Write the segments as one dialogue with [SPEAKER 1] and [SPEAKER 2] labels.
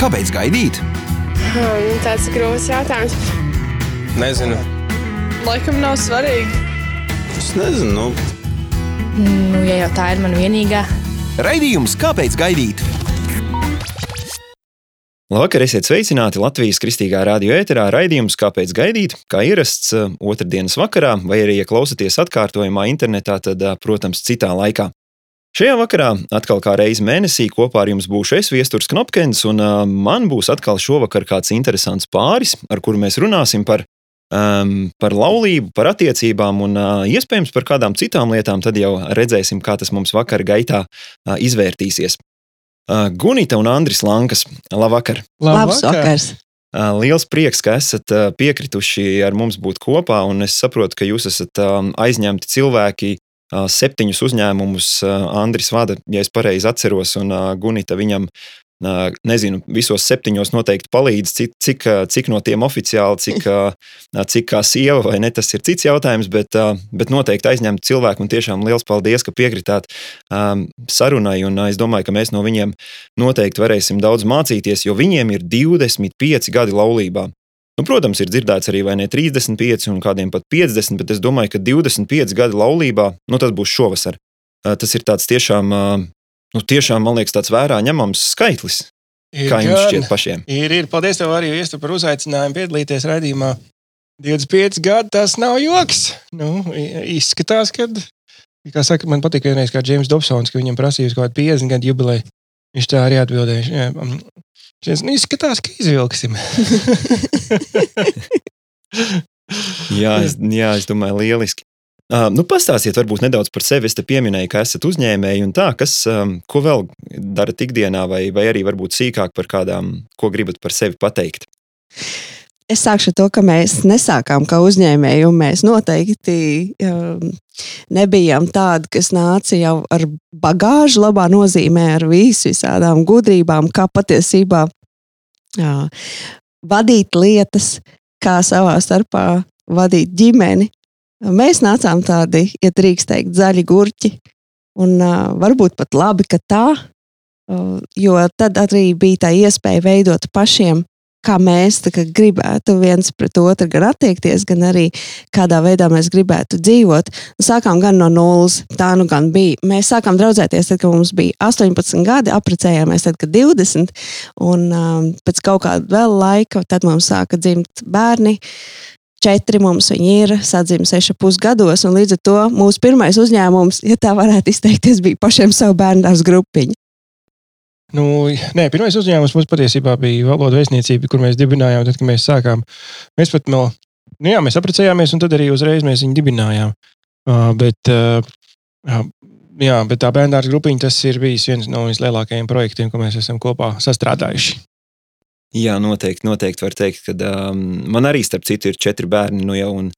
[SPEAKER 1] Kāpēc gaidīt?
[SPEAKER 2] Hmm, tāds ir grūts jautājums.
[SPEAKER 3] Nezinu.
[SPEAKER 2] Laikam nav svarīgi.
[SPEAKER 3] Es nezinu. Nu,
[SPEAKER 4] Nu, ja jau tā ir mana vienīgā,
[SPEAKER 1] Raidījums Kāpēc gaidīt?
[SPEAKER 5] Labvakar, esiet sveicināti Latvijas kristīgā radio ēterā. Raidījums Kāpēc gaidīt? Kā ierasts eh, otrdienas vakarā, vai arī, ja klausāties atkārtojumā internetā, tad, eh, protams, citā laikā. Šajā vakarā atkal kā reizi mēnesī kopā ar jums būšu es, Viestures Knopkins, un uh, man būs atkal šovakar kāds interesants pāris, ar kuru mēs runāsim par, um, par laulību, par attiecībām un uh, iespējams par kādām citām lietām. Tad jau redzēsim, kā tas mums vakar gaitā uh, izvērtīsies. Uh, Gunita un Andris Lankas, labvakar!
[SPEAKER 6] Labs vakars!
[SPEAKER 5] Uh, Liels prieks, ka esat uh, piekrituši ar mums būt kopā, un es saprotu, ka jūs esat aizņemti cilvēki. Septiņus uzņēmumus Andris vada, ja es pareizi atceros, un Gunita viņam, nezinu, visos septiņos noteikti palīdz, cik, cik, cik no tiem oficiāli, cik, cik kā sieva vai ne, tas ir cits jautājums, bet, bet noteikti aizņemti cilvēki, un tiešām liels paldies, ka piekritāt sarunai, un es domāju, ka mēs no viņiem noteikti varēsim daudz mācīties, jo viņiem ir 25 gadi laulībā. Nu, protams, ir dzirdēts arī vai ne 35 un kādiem pat 50, bet es domāju, ka 25 gadi laulībā, nu, tas būs šovasar. Tas ir tāds tiešām, nu, tiešām, man liekas, tāds vērā ņemams skaitlis.
[SPEAKER 3] ir
[SPEAKER 5] Kā jums
[SPEAKER 3] gan.
[SPEAKER 5] šķiet pašiem?
[SPEAKER 3] Ir, ir. Paldies tev arī Iesta, par uzaicinājumu piedalīties raidījumā. 25 gadi tas nav joks. Nu, izskatās, ka. Kā saka, man patīk vienreiz, kā Džeims Dobsons, ka viņam prasīja uz kaut kādu 50 gadu jubileju. Viņš tā arī atbildēja. Šis nu, izskatās, ka izvilksim.
[SPEAKER 5] Jā, es, jā, es domāju, lieliski. Uh, nu, pastāstiet varbūt nedaudz par sevi. Es te pieminēju, ka esat uzņēmēji un tā, kas, um, ko vēl darat ikdienā, vai, vai arī varbūt sīkāk par kādām, ko gribat par sevi pateikt.
[SPEAKER 6] Es sākšu ar to, ka mēs nesākām kā uzņēmēji, un mēs noteikti um, nebijām tādi, kas nāca jau ar bagāžu, labā nozīmē, ar visu visādām gudrībām, kā patiesībā jā, vadīt lietas, kā savā starpā vadīt ģimeni. Mēs nācām tādi, ja drīkst teikt, zaļi gurķi, un uh, varbūt pat labi, ka tā, uh, jo tad arī bija tā iespēja veidot pašiem kā mēs kā gribētu viens pret otru gan attiekties, gan arī kādā veidā mēs gribētu dzīvot. Sākām gan no nulles, tā nu gan bija. Mēs sākām draudzēties, tad, kad mums bija 18 gadi, apprecējāmies tad, kad 20, un um, pēc kaut kāda vēl laika, tad mums sāka dzimt bērni. Četri mums ir, sadzimis seši pusgados, un līdz ar to mūsu pirmais uzņēmums, ja tā varētu izteikties, bija pašiem savu bērnu dārza grupiņu.
[SPEAKER 3] Nu, nē, pirmais uzņēmums mums patiesībā bija valodu vēstniecība, kur mēs dibinājām, tad, kad mēs sākām. Mēs pat vēl, nu jā, mēs apprecējāmies, un tad arī uzreiz mēs viņu dibinājām. Uh, bet, uh, uh, jā, bet tā bērnu grupiņa, tas ir bijis viens no vislielākajiem projektiem, ko mēs esam kopā sastrādājuši.
[SPEAKER 5] Jā, noteikti, noteikti var teikt, ka um, man arī, starp citu, ir četri bērni nu jau, un,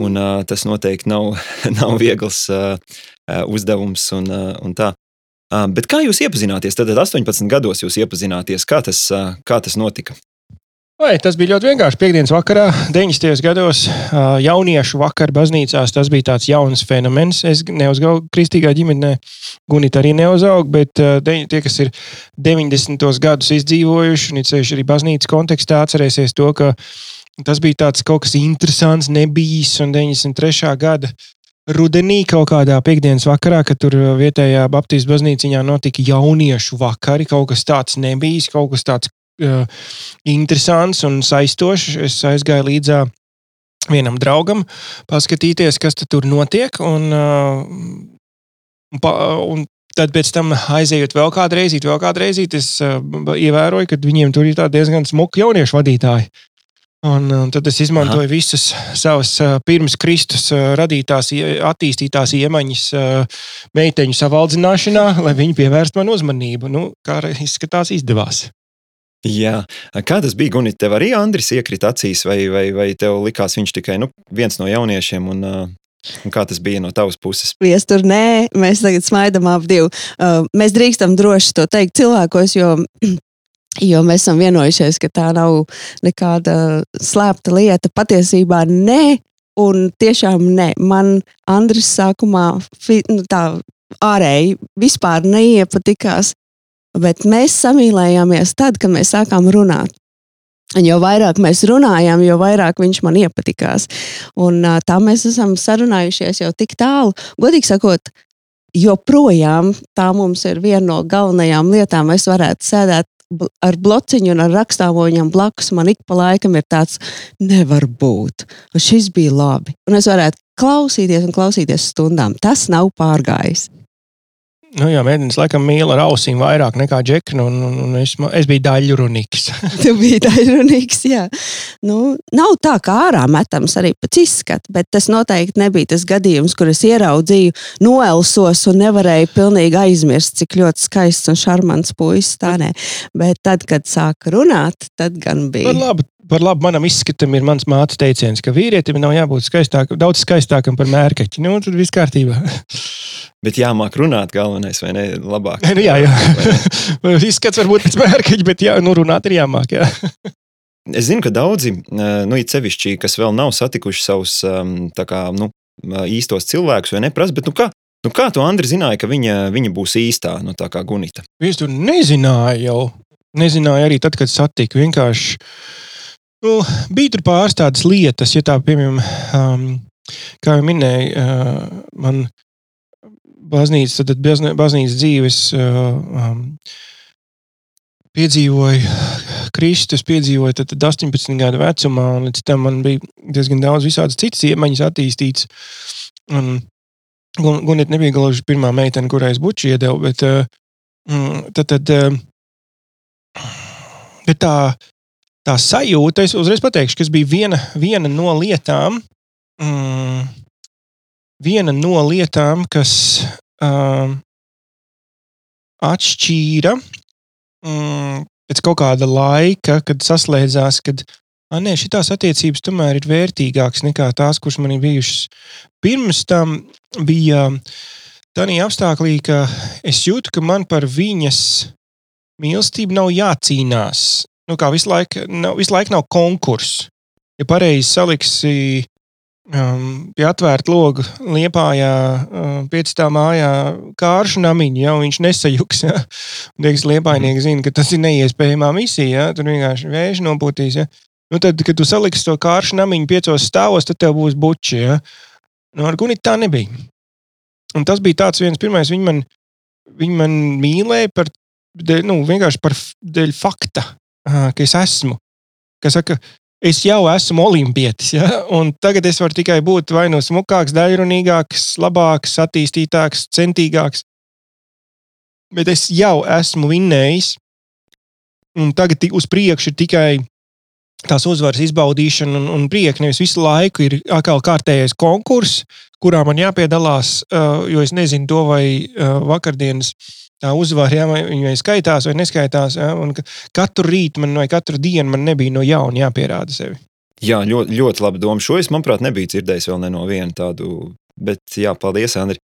[SPEAKER 5] un uh, tas noteikti nav, nav viegls uh, uh, uzdevums un, uh, un tā. Bet kā jūs iepazināties? Tad 18 gados jūs iepazināties. Kā tas, kā tas notika?
[SPEAKER 3] Vai, tas bija ļoti vienkārši. Piektdienas vakarā, 90. gados, jauniešu vakarā baznīcās. Tas bija tāds jauns fenomens. Es neuzaugu kristīgā ģimenē, Gunita arī neuzaugu, bet tie, kas ir 90. gadus izdzīvojuši, un sevišķi arī baznīcas kontekstā, atcerēsies to, ka tas bija tāds kaut kas interesants, nebijis un 93. gada. Rudenī kaut kādā piekdienas vakarā, kad tur vietējā Baptistu baznīciņā notika jauniešu vakari, kaut kas tāds nebijis, kaut kas tāds uh, interesants un saistošs. Es aizgāju līdzi vienam draugam, paskatīties, kas tur notiek. Un, uh, pa, un tad pēc tam aizejot vēl kādu reizi, vēl kādu reizi, es uh, ievēroju, ka viņiem tur ir diezgan smuki jauniešu vadītāji. Un, un tad es izmantoju Aha. visas savas uh, pirms Kristus uh, radītās, attīstītās iemaņas uh, meiteņu savaldzināšanā, lai viņi pievērstu man uzmanību. Nu, kā izskatās, izdevās.
[SPEAKER 5] Jā, kā tas bija? Gunit, tev arī Andris iekrita acīs, vai, vai, vai tev likās viņš tikai nu, viens no jauniešiem? Un, uh, un kā tas bija no tavas puses?
[SPEAKER 6] Viestur, nē, mēs tagad smaidām ap divu. Uh, mēs drīkstam droši to teikt cilvēkos, jo, jo mēs esam vienojušies, ka tā nav nekāda slēpta lieta. Patiesībā nē, un tiešām nē. Man Andris sākumā nu, tā ārēji vispār neiepatikās. Bet mēs samīlējāmies tad, kad mēs sākām runāt. Un jo vairāk mēs runājām, jo vairāk viņš man iepatikās. Un, tā mēs esam sarunājušies jau tik tālu. Godīgi sakot, joprojām tā mums ir viena no galvenajām lietām. Mēs varētu sēdēt ar blociņu un ar rakstāmo viņam blakus. Man ik pa laikam ir tāds, nevar būt. Un šis bija labi. Un es varētu klausīties un klausīties stundām. Tas nav pārgājis.
[SPEAKER 3] Nu, jā, mēģinājums laikam mīl ar ausīm vairāk nekā džeknu, un, un, un es, es biju daļrunīgs.
[SPEAKER 6] Tu biji daļrunīgs, jā. Nu, nav tā, kā ārā metams arī pēc izskata, bet tas noteikti nebija tas gadījums, kur es ieraudzīju, noelsos un nevarēju pilnīgi aizmirst, cik ļoti skaists un šarmants puisis tā nē. Bet tad, kad sāka runāt, tad gan
[SPEAKER 3] Par
[SPEAKER 6] bija.
[SPEAKER 3] labu, par labu manam izskatam ir mans mātes teiciens, ka vīrietim nav jābūt skaistākam, daudz skaistākam par mērkaķi. Nu, tad viss kārtībā.
[SPEAKER 5] Bet jāmāk runāt, galvenais, vai ne? Labāk.
[SPEAKER 3] nu, jā, jā. Izskats varbūt pēc mērkaķa, bet jā, nu, runāt ir jāmāk. Jā.
[SPEAKER 5] Es zinu, ka daudzi, eh, nu, it sevišķi, kas vēl nav satikuši savus tā kā, nu, īstos cilvēkus, vai neprasa, bet nu, kā, nu, kā tu, Andri, zināji, ka viņa, viņa būs īstā, nu, tā kā Gunita?
[SPEAKER 3] Es tur nezināju jau. Nezināju arī tad, kad satiku. Vienkārši nu, bija tur pāris tādas lietas, ja tā, piemēram, um, kā jau minēju, uh, man baznīcas, tad baznīcas dzīves uh, um, piedzīvoju Kristus, piedzīvoju tad, tad 18 gadu vecumā, un līdz tam man bija diezgan daudz visādas citas iemaņas attīstītas. Un, Gun- Gunita nebija gluži pirmā meitene, kurai es buču iedevu, bet uh, mm, tad, tad uh, bet tā, tā sajūta, es uzreiz pateikšu, kas bija viena, viena no lietām, mm, viena no lietām, kas um, atšķīra mm, pēc kaut kāda laika, kad saslēdzās, kad ah, nē, šīs attiecības tomēr ir vērtīgākas nekā tās, kuras man ir bijušas. Pirms tam bija tādā apstākļā, ka es jūtu, ka man par viņas mīlestību nav jācīnās. Nu, kā visu laiku nav, visu laiku nav konkurss. Ja pareizi saliksi um, pie atvērta loga liepājā, um, piecā mājā, kāršu namiņu, ja viņš nesajuks. Ja? Un, teiks, liepainieki zina, ka tas ir neiespējamā misija. Ja? Tur vienkārši vējš nopūtīs. Ja? Nu, tad, kad tu saliksi to kāršu namiņu piecos stāvos, tad tev būs buči. Ja? Nu, ar Gunita tā nebija. Un tas bija tāds viens pirmais, viņi man, viņi man mīlēja par, dēļ, nu, vienkārši par dēļ fakta, ka es esmu. Kas saka, es jau esmu olimpietis, ja? un tagad es varu tikai būt vai nu smukāks, daļrunīgāks, labāks, attīstītāks, centīgāks. Bet es jau esmu vinnējis, un tagad uz priekšu ir tikai tās uzvaras izbaudīšana un, un prieks. Nevis visu laiku ir atkal kārtējais konkurss, kurā man jāpiedalās, jo es nezinu to, vai vakardienas tā uzvara, ja, vai skaitās vai neskaitās. Ja, katru rītu man vai katru dienu man nebija no jauna jāpierāda sevi.
[SPEAKER 5] Jā, ļoti, ļoti labi doma. Šo es, manuprāt, nebiju dzirdējis vēl ne no viena tādu. Bet, jā, paldies, Andri.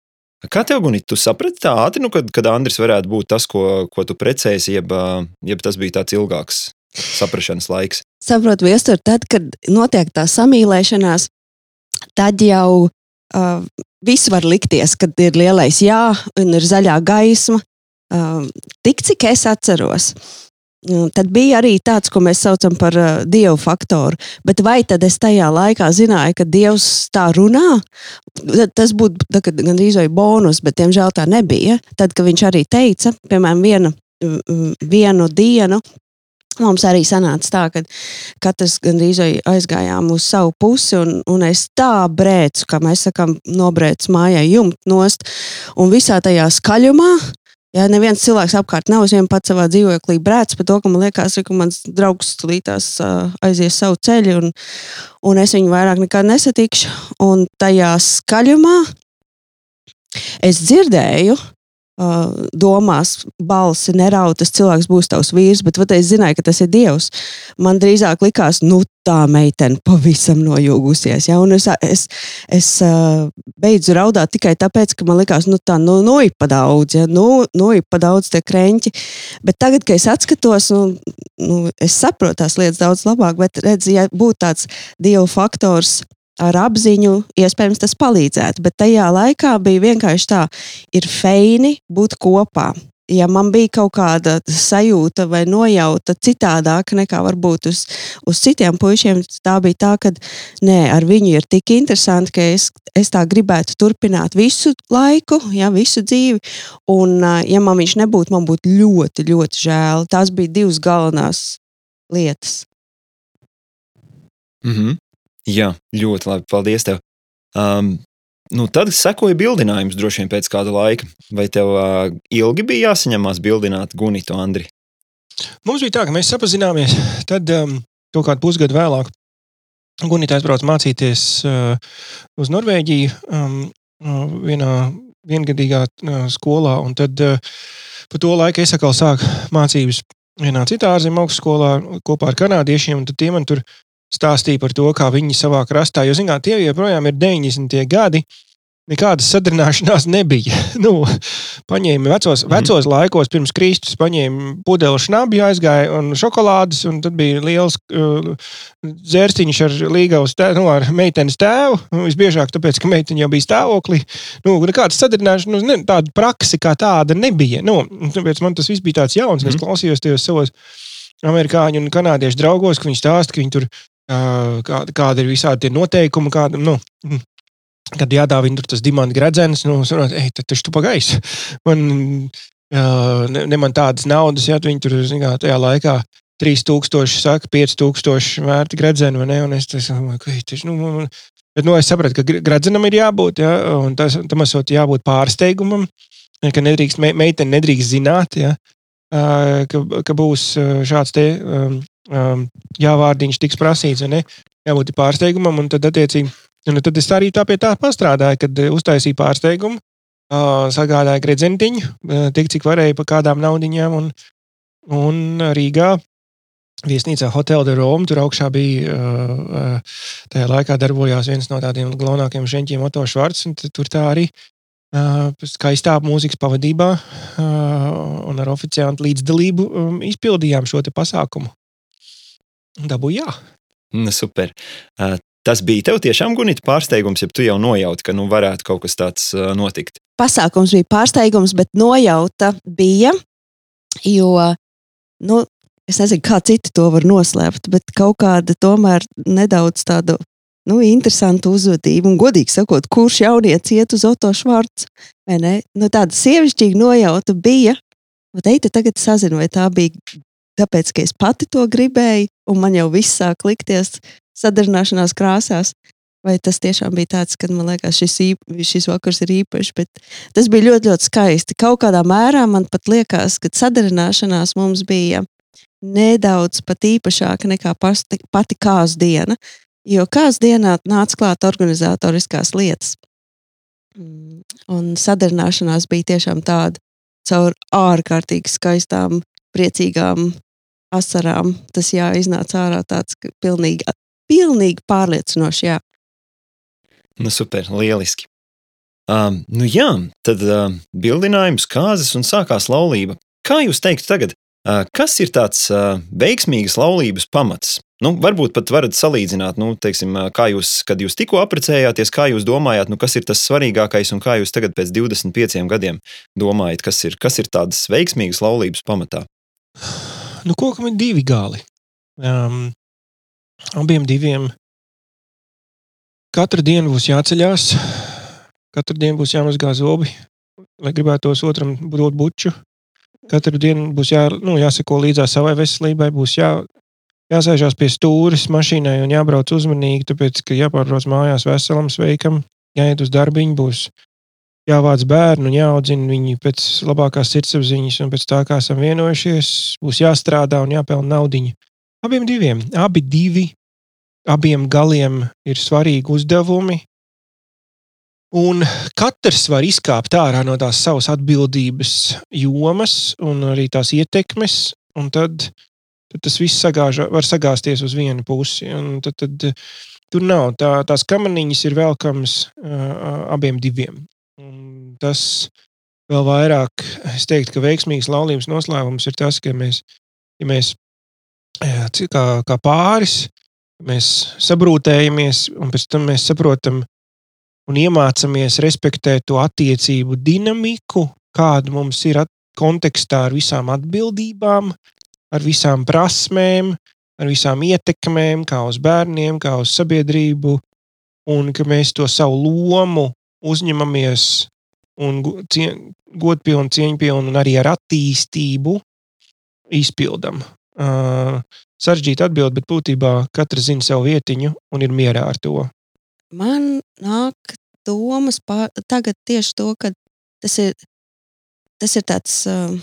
[SPEAKER 5] Kā tev, Gunīt, tu saprati tā ātri, nu, kad, kad Andris varētu būt tas, ko, ko tu precējies, jeb, jeb tas bija tāds ilgāks saprašanas laiks?
[SPEAKER 6] Saprotu, viestur, tad, kad notiek tā samīlēšanās, tad jau uh, viss var likties, kad ir lielais jā un ir zaļā gaisma. Uh, tik cik es atceros. Uh, Tad bija arī tāds, ko mēs saucam par uh, dievu faktoru. Bet vai tad es tajā laikā zināju, ka dievs tā runā? Tas būtu gandrīz vai bonus, bet diemžēl tā nebija. Tad, kad viņš arī teica, piemēram, vienu, vienu dienu, mums arī sanāca tā, ka katrs gandrīz aizgājām uz savu pusi, un, un es tā brēcu, kā mēs sakām, nobrēcu mājai jumtu nost, un visā tajā skaļumā. Ja neviens cilvēks apkārt nav, es vien pats savā dzīvoklī brēc par to, ka man liekas, ka mans draugs tulītās uh, aizies savu ceļu, un, un es viņu vairāk nekad nesatikšu. Un tajā skaļumā es dzirdēju, domās, balsi neraud, tas cilvēks būs tavs vīrs, bet vat, es zināju, ka tas ir Dievs. Man drīzāk likās, nu tā meitene pavisam nojūgusies. Ja? Un es es, es beidzu raudāt tikai tāpēc, ka man likās, nu tā, nu, nu ir pa daudz, ja? nu, nu ir pa daudz tie krenķi. Bet tagad, kad es atskatos, nu, nu, es saprotu tās lietas daudz labāk, bet redz, ja būtu tāds Dieva faktors ar apziņu, iespējams, tas palīdzētu. Bet tajā laikā bija vienkārši tā, ir feini būt kopā. ja man bija kaut kāda sajūta vai nojauta citādāka nekā varbūt uz, uz citiem puišiem, tā bija tā, ka nē, ar viņu ir tik interesanti, ka es, es tā gribētu turpināt visu laiku, ja, visu dzīvi. Un, ja man viņš nebūtu, man būtu ļoti, ļoti žēl. Tās bija divas galvenās lietas.
[SPEAKER 5] Mm -hmm. Jā, ļoti labi. Paldies tev. Um, Nu, tad sekoja bildinājums droši vien pēc kāda laika. Vai tev uh, ilgi bija jāsaņemās bildināt Gunitu Andri?
[SPEAKER 3] Mums bija tā, ka mēs sapazināmies. Tad um, kaut kādu pusgadu vēlāk Gunita aizbrauca mācīties uh, uz Norvēģiju um, vienā viengadīgā uh, skolā. Un tad uh, pa to laiku es atkal sāku mācības vienā citā ārzemju augstskolā kopā ar kanādiešiem. Tad tie man tur stāstīja par to, kā viņi savā krastā, jo, zināt, tie joprojām ir 90. gadi. Nekādas sadarināšanās nebija. nu, paņēma vecos, mm. vecos laikos, pirms Kristus, paņēma pudeli šnabi, aizgāja un šokolādes, un tad bija liels uh, zērstiņš ar līgavas nu, ar meitenes tēvu. Nu, visbiežāk tāpēc, ka meitene jau bija stāvoklī. Nu, nekādas sadarināšanās, nu, ne, tāda praksa kā tāda nebija. Nu, tāpēc man tas viss bija tāds jauns, mm. es klausījos tajos savos amerikāņu un kanādiešu draugos, ka viņi stāsta, ka viņi tur kāda, kāda ir visādi tie noteikumi, kāda, nu, hm, kad jādāvina tur tas dimanta gredzens, nu, sanāt, ej, tad taču tu pagais. Man, ne, ne man tādas naudas, ja viņi tur, zināmā, tajā laikā 3000, saka, 5000 vērti gredzeni, vai ne, un es domāju, ka, taču, nu, man, bet, nu, es sapratu, ka gredzenam ir jābūt, ja, un tas, tam esot jābūt pārsteigumam, ka nedrīkst, meitene nedrīkst zināt, ja, ka, ka būs šāds te um, um, jā, vārdiņš tiks prasīts, vai ne? Jābūt pārsteigumam, un tad, attiecīgi, un tad es arī tā pie tā pastrādāju, kad uztaisīju pārsteigumu, sagādāju gredzentiņu, tik cik varēju pa kādām naudiņām, un, un Rīgā. Viesnīcā Hotel de Rome. Tur augšā bija. Tajā laikā darbojās viens no tādiem galvenākajiem ženķiem, Oto Švarts. Tur tā arī skaistā mūzikas pavadībā uh, un ar oficiālu līdzdalību um, izpildījām šo pasākumu. Dabūju, jā.
[SPEAKER 5] Nu, super. Uh, tas bija tev tiešām gunita pārsteigums, ja tu jau nojauti, ka nu, varētu kaut kas tāds uh, notikt.
[SPEAKER 6] Pasākums bija pārsteigums, bet nojauta bija. Jo, nu, es nezinu, kā citi to var noslēpt, bet kaut kāda tomēr nedaudz tāda nu, interesanta uzvedība. Un, godīgi sakot, kurš jaunietis iet uz Oto Švarcu? Nu, tāda sievišķīga nojauta bija. Ej, tagad sazinu, vai tā bija tāpēc, ka es pati to gribēju, un man jau viss sāk likties sadarināšanās krāsās. Vai tas tiešām bija tāds, ka man liekas, šis, īp, šis vakars ir īpašs, bet tas bija ļoti, ļoti skaisti. Kaut kādā mērā man pat liekas, ka sadarināšanās mums bija nedaudz pat īpašāka nekā pasti, pati kāzu diena, jo kāzu dienā nāca klāt organizatoriskās lietas. Mm, un sadarināšanās bija tiešām tāda caur ārkārtīgi skaistām, priecīgām asarām. Tas jā, iznāca ārā tāds pilnīgi, pilnīgi pārliecinoši. Jā.
[SPEAKER 5] Nu, super, lieliski. Um, nu jā, tad uh, bildinājums, kāzas un sākās laulība. Kā jūs teiktu tagad, kas ir tāds veiksmīgas laulības pamats? Nu, varbūt pat varat salīdzināt, nu, teiksim, kā jūs, kad jūs tikko apprecējāties, kā jūs domājāt, nu, kas ir tas svarīgākais un kā jūs tagad pēc 25 gadiem domājat, kas ir, kas ir tādas veiksmīgas laulības pamatā?
[SPEAKER 3] nu, kokam ir divi gali. Um, abiem diviem katru dienu būs jāceļās, katru dienu būs jāmazgā zobi, lai gribētos otram dot buču. Katru dienu būs jā, nu, jāseko līdzās savai veselībai, būs jā, jāsēžās pie stūres mašīnai un jābrauc uzmanīgi, tāpēc, ka jāpārbrauc mājās veselam, sveikam, jāiet uz darbiņu, būs jāvāc bērnu un jāaudzina viņi pēc labākās sirdsapziņas un pēc tā, kā esam vienojušies. Būs jāstrādā un jāpelna naudiņa. Abiem diviem, abi divi, abiem galiem ir svarīgi uzdevumi. Un katrs var izkāpt ārā no tās savas atbildības jomas un arī tās ietekmes, un tad, tad tas viss sagāž, var sagāzties uz vienu pusi. Un tad, tad, tur nav tā, tās kamaniņas, ir velkams uh, abiem diviem. Un tas vēl vairāk, es teiktu, ka veiksmīgs laulības noslēpums ir tas, ka mēs, ja mēs kā, kā pāris, mēs sabrūtējamies, un pēc tam mēs saprotam un iemācāmies respektēt to attiecību dinamiku, kāda mums ir kontekstā ar visām atbildībām, ar visām prasmēm, ar visām ietekmēm, kā uz bērniem, kā uz sabiedrību, un ka mēs to savu lomu uzņemamies un godpilnu, cieņpilnu un arī ar attīstību izpildam. Uh, Saržģīta atbilde, bet būtībā katrs zina savu vietiņu un ir mierā ar to.
[SPEAKER 6] Man nāk domas pār, tagad tieši to, ka tas ir, tas ir tāds uh,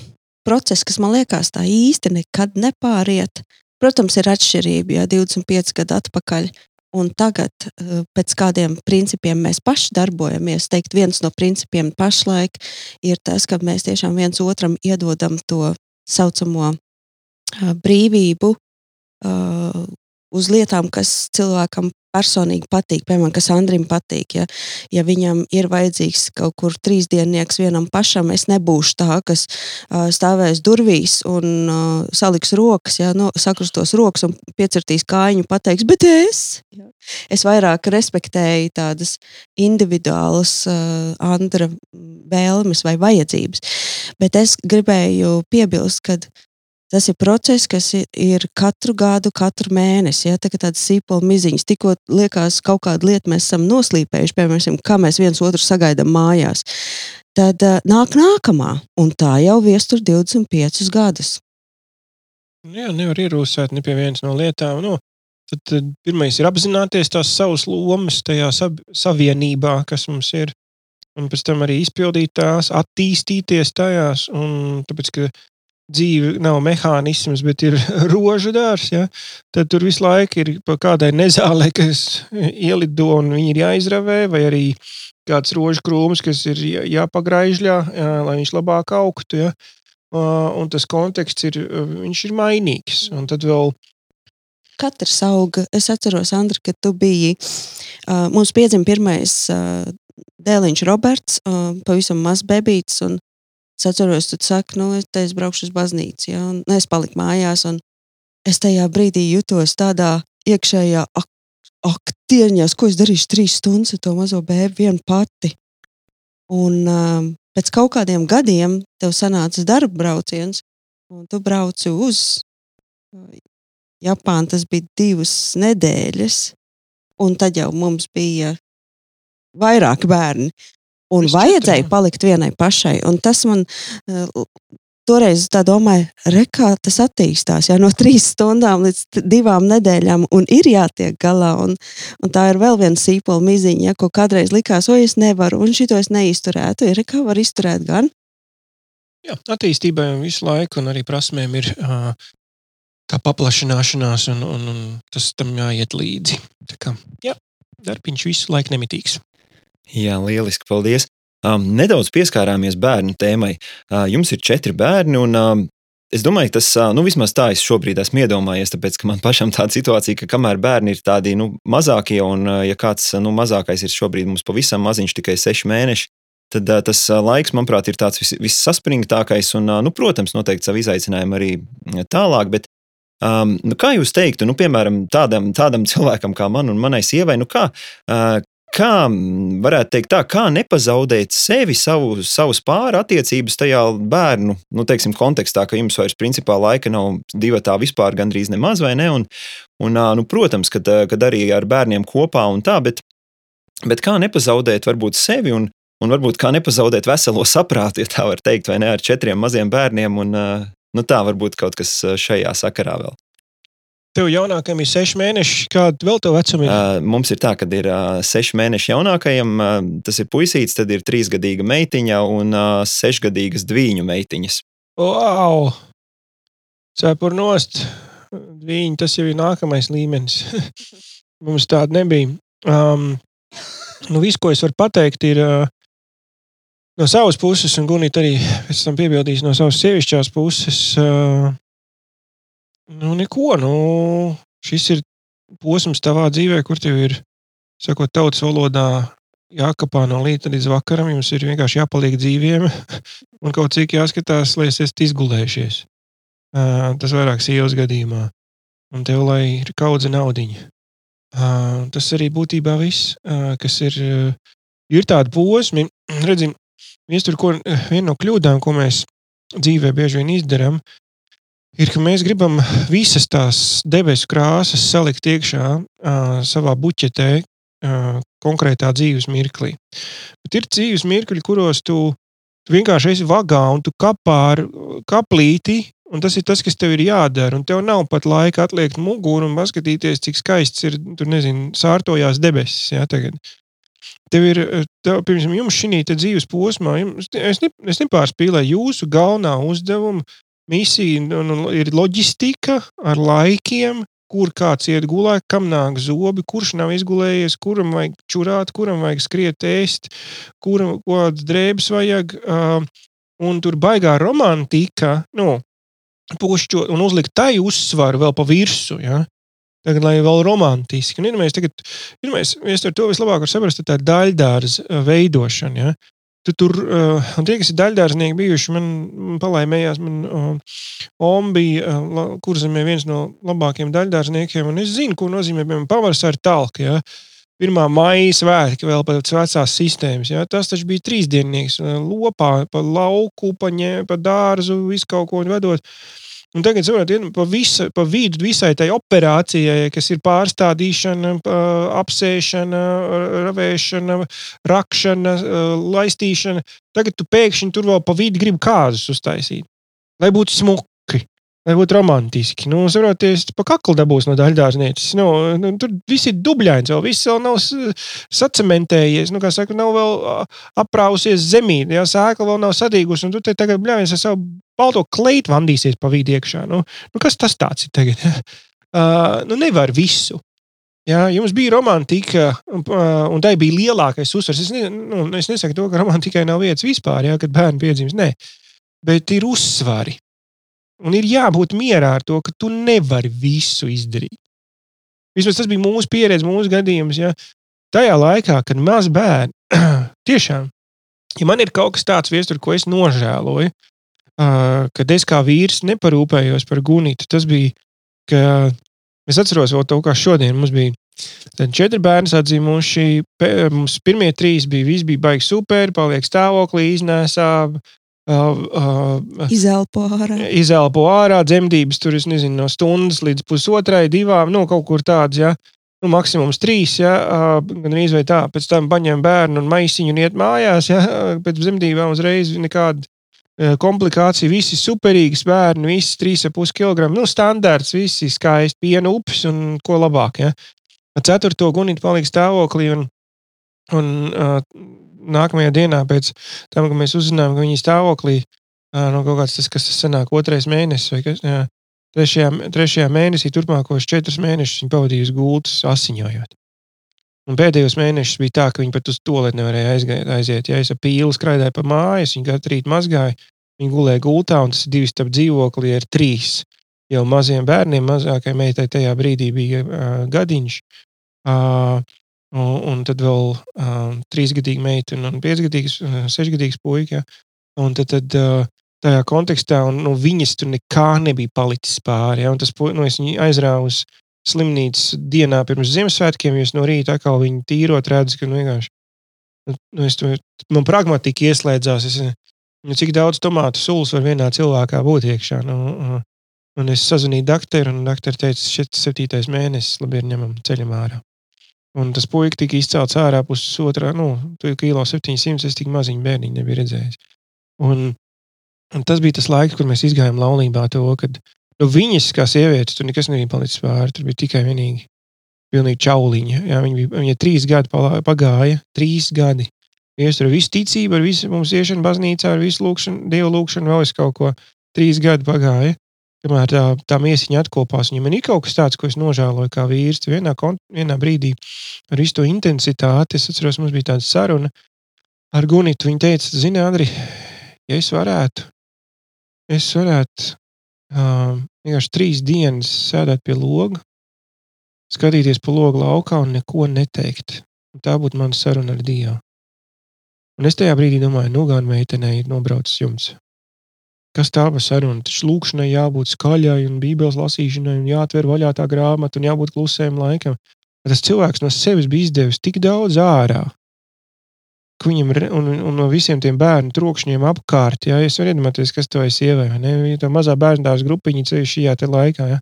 [SPEAKER 6] process, kas man liekas tā īsti nekad nepāriet. Protams, ir atšķirība, ja 25 gadu atpakaļ un tagad uh, pēc kādiem principiem mēs paši darbojamies. Teikt, viens no principiem pašlaik ir tas, ka mēs tiešām viens otram iedodam to saucamo uh, brīvību uh, uz lietām, kas cilvēkam personīgi patīk, piemēram, kas Andrim patīk. Ja, ja viņam ir vajadzīgs kaut kur trīsdiennieks vienam pašam, es nebūšu tā, kas uh, stāvēs durvīs un uh, saliks rokas, ja, no, sakrustos rokas un piecirtīs kājiņu, pateiks, bet es. Ja. Es vairāk respektēju tādas individuālas uh, Andra vēlmes vai vajadzības. Bet es gribēju piebilst, ka Tas ir process, kas ir katru gadu, katru mēnesi. Ja, tā kā tādas sīpola miziņas, tikko liekas, kaut kāda lieta mēs esam noslīpējuši, piemēram, kā mēs viens otru sagaidām mājās. Tad uh, nāk nākamā, un tā jau viestur 25 gadus.
[SPEAKER 3] Nu jā, nevar ierūsēt ne pie vienas no lietām. Nu, tad, tad pirmais ir apzināties tās savas lomas tajā sab, savienībā, kas mums ir. Un pēc tam arī izpildīt tās, attīstīties tajās. Un tāpēc, ka dzīve nav mehānisms, bet ir rožu dārzs, ja? tad tur visu laiku ir kādai nezālē, kas ielido un viņi ir jāizravē, vai arī kāds rožu krūms, kas ir jāpagraižļā, jā, lai viņš labāk augtu. Ja? Un tas konteksts ir, ir mainīgs. Un tad vēl
[SPEAKER 6] katrs auga. Es atceros, Andri, ka tu biji. Uh, mums piedzima pirmais uh, dēliņš Roberts, uh, pavisam mazs bebīts. Un Es atceros, tu saki, nu, es te es braukšu uz baznīcu, ja, un es paliku mājās, un es tajā brīdī jutos tādā iekšējā ak aktierņās, ko es darīšu trīs stundas ar to mazo bēbu vienu pati. Un um, pēc kaut kādiem gadiem tev sanāca darba brauciens, un tu brauci uz uh, Japānu. Tas bija divas nedēļas, un tad jau mums bija vairāki bērni. Un es vajadzēja četrā. palikt vienai pašai. Un tas man uh, toreiz tā domāja, re, kā tas attīstās. Jā, no trīs stundām līdz divām nedēļām, un ir jātiek galā. Un, un tā ir vēl viena sīpola miziņa, ja, ko kādreiz likās, o, es nevaru, un šito es neizturētu. Ir kā var izturēt gan?
[SPEAKER 3] Jā, attīstībai visu laiku, un arī prasmēm ir uh, tā paplašināšanās, un, un, un tas tam jāiet līdzi. Tā kā, jā, darbiņš visu laiku nemitīgs.
[SPEAKER 5] Jā, lieliski, paldies. Um, nedaudz pieskārāmies bērnu tēmai. Uh, jums ir četri bērni, un um, es domāju, tas, nu, vismaz tā es šobrīd esmu iedomājies, tāpēc, ka man pašam tāda situācija, ka kamēr bērni ir tādi nu, mazākie, un ja kāds nu, mazākais ir šobrīd mums pavisam maziņš, tikai seši mēneši, tad tas laiks, manuprāt, ir tāds vis, vissaspringtākais, un, nu, protams, noteikti savu izaicinājumu arī tālāk, bet Um, nu, kā jūs teiktu, nu, piemēram, tādam, tādam cilvēkam kā man un manai sievai, nu, kā, uh, kā varētu teikt, tā, kā nepazaudēt sevi, savu, savus pāri attiecības tajā bērnu nu, teiksim, kontekstā, ka jums vairs principā laika nav divi tā vispār gandrīz nemaz vai ne. Un, un, nu, protams, kad, kad arī ar bērniem kopā un tā, bet, bet kā nepazaudēt varbūt sevi un, un varbūt kā nepazaudēt veselo saprātu, ja tā var teikt, vai ne ar četriem maziem bērniem. Un, nu, tā varbūt kaut kas šajā sakarā vēl.
[SPEAKER 3] Tev jaunākajam ir seši mēneši. Kāda vēl tev vecuma ir?
[SPEAKER 5] Uh, mums ir tā, ka ir uh, seši mēneši jaunākajam, uh, tas ir puisīts, tad ir trīsgadīga meitiņa un uh, sešgadīgas dviņu meitiņas.
[SPEAKER 3] Wow! Cepur nost! Viņi tas jau ir nākamais līmenis. mums tāda nebija. Um, nu, viss, ko es varu pateikt, ir uh, no savas puses, un Gunīt arī pēc tam piebildīs no savas sievišķās puses. Uh, Nu, neko. Nu, šis ir posms tavā dzīvē, kur tev ir, sakot, tautas valodā jākapā no rīta līdz vakaram. Jums ir vienkārši jāpaliek dzīviem un kaut cik jāskatās, lai esat izgulējušies. Tas vairāk sievas gadījumā. Un tev, lai ir kaudze naudiņa. Tas arī būtībā viss, kas ir, ir tādi posmi. Redzim, viens tur, ko, viena no kļūdām, ko mēs dzīvē bieži vien izdarām, ir, ka mēs gribam visas tās debesu krāsas salikt iekšā uh, savā buķetē, uh, konkrētā dzīves mirklī. Bet ir dzīves mirkļi, kuros tu, tu vienkārši esi vagā un tu kapā ar kaplīti. Un tas ir tas, kas tev ir jādara. Un tev nav pat laika atliekt muguru un paskatīties, cik skaists ir, tur nezinu, sārtojās debesis. Ja, tagad. Tev ir, tev, piemēram, jums šī dzīves posmā, jums, es, ne, es nepārspīlēju jūsu galvenā uzdevuma misija nu, nu, ir loģistika ar laikiem, kur kāds iet gulēt, kam nāk zobi, kurš nav izgulējies, kuram vajag čurāt, kuram vajag skriet, ēst, kuram kādas drēbes vajag. Uh, un tur baigā romantika, nu, pušķo un uzlikt tai uzsvaru vēl pa virsmu. Ja? Tagad, lai vēl romantiski. Un, ja mēs tagad, ja mēs, mēs to vislabāk varam saprast, tā ir daļdārza veidošana. Ja? Tu tur, uh, tie, kas ir daļdārznieki bijuši, man, man palaimējās, man uh, Om bija uh, kurzemē viens no labākajiem daļdārzniekiem, un es zinu, ko nozīmē, piemēram, pavasara talka. Ja? Pirmā maija svētki vēl pēc vecās sistēmas. Ja? Tas taču bija trīsdienīgs, lopā, pa lauku, pa, ņē, pa dārzu, visu kaut ko vedot. Uh, Un tagad, zinot, pa, visa, pa vidu visai tai operācijai, kas ir pārstādīšana, apsēšana, ravēšana, rakšana, laistīšana, tagad tu pēkšņi tur vēl pa vidu gribi kāzus uztaisīt. Lai būtu smuki, lai būtu romantiski. Nu, saproties, pa kaklu dabūs no daļdārznieces. Nu, nu, tur viss ir dubļains, vēl viss vēl nav sacementējies. Nu, kā saka, nav vēl aprausies zemī, jā, sēkla vēl nav sadīgusi. Un tu te tagad bļāvies ar savu balto kleitu vandīsies pa vidu iekšā. Nu, nu, kas tas tāds ir tagad? uh, nu, nevar visu. Jā, jums bija romantika, un tā bija lielākais uzsvars. Es, ne, nu, es nesaku to, ka romantikai nav vietas vispār, jā, kad bērni piedzimst. Nē, bet ir uzsvari. Un ir jābūt mierā ar to, ka tu nevari visu izdarīt. Vismaz tas bija mūsu pieredze, mūsu gadījums. Ja? Tajā laikā, kad maz bērni, tiešām, ja man ir kaut kas tāds viestur, ko es nožēloju, uh, kad es kā vīrs neparūpējos par gunītu, tas bija, ka es atceros vēl to, kā šodien mums bija. Tad četri bērni atzīmuši. Mums pirmie trīs bija, viss bija baigi super, paliek stāvoklī, iznēsā, Uh, uh,
[SPEAKER 6] izelpo ārā.
[SPEAKER 3] Izelpo ārā, dzemdības tur, nezinu, no stundas līdz pusotrai, divām, nu, kaut kur tādas, ja. Nu, maksimums trīs, ja, uh, gan arī tā. Pēc tam paņem bērnu un maisiņu un iet mājās, ja, pēc dzemdībām uzreiz nekāda komplikācija, visi superīgas bērni, visi 3,5 kg. Nu, standarts, visi skaisti, piena upes un ko labāk. Ja. Ceturto gunīt paliek stāvoklī un, un uh, nākamajā dienā, pēc tam, kad mēs uzzinājām, ka viņa stāvoklī no kaut kāds tas, kas tas sanāk, otrais mēnesis vai kas. Jā, trešajā, trešajā mēnesī, turpmākos četrus mēnešus viņa pavadīja uz gultas, asiņojot. Un pēdējos mēnešus bija tā, ka viņi pat uz to lietu nevarēja aizgāt, aiziet. Ja es ar pīli skraidēju pa mājas, viņa katru rītu mazgāja, viņa gulēja gultā, un tas ir divi starp dzīvokli, ir trīs. Jau maziem bērniem, mazākajai meitai tajā brīdī bija uh, gadiņš. Uh, Un, un tad vēl uh, trīsgadīga meitene un piecgadīgs, uh, sešgadīgs puika. Un tad, tad uh, tajā kontekstā un, nu, viņas tur nekā nebija palicis pāri. Ja? Un tas nu, aizrāva uz slimnīcas dienā pirms Ziemassvētkiem, jo es no rīta atkal viņu tīrot, redzu, ka nu, vienkārši nu, nu es, man pragmatiski ieslēdzās. Es, nu, cik daudz tomātu sulas var vienā cilvēkā būt iekšā? Nu, un es sazvanīju doktoru, un doktori teica, šis ir septītais mēnesis, labi, ir ņemam ceļam ārā. Un tas puika tika izcelts ārā pusotrā, nu, kilo 700. Es tik maziņu bērniņu nebiju redzējis. Un, un tas bija tas laiks, kad mēs gājām laulībā. To, kad nu, viņas, kā sievietes, tur nekas nebija palicis pāri. Tur bija tikai vienīgi pilnīgi čauliņa. Jā, viņa, bija, viņa trīs gadi pagāja, trīs gadi. Es tur visu ticību, ar visu mums iešanu baznīcā, ar visu lūkšanu, dievu lūkšanu, vēl es kaut ko. Trīs gadi pagāja. Kamēr tā, tā miesiņa atkopās, viņam ir kaut kas tāds, ko es nožēloju kā vīrs. Vienā, vienā brīdī ar visu to intensitāti, es atceros, mums bija tāda saruna ar Gunitu. Viņa teica, zini, Andri, ja es varētu, es varētu uh, vienkārši trīs dienas sēdēt pie loga, skatīties pa logu laukā un neko neteikt. Un tā būtu mana saruna ar Dievu. Un es tajā brīdī domāju, nu, gan meitenei ir nobraucis jums. Kas tā par sarunu? Taču lūkšanai jābūt skaļai un bībeles lasīšanai, un jāatver vaļā tā grāmata, un jābūt klusējam laikam. Tas cilvēks no sevis bija izdevis tik daudz ārā. Ka viņam ir un, un no visiem tiem bērnu trokšņiem apkārt. Ja es varu iedomāties, kas to ir sievai? Ja tā mazā bērnu dārza grupiņa ceļš šajā laikā. Ja?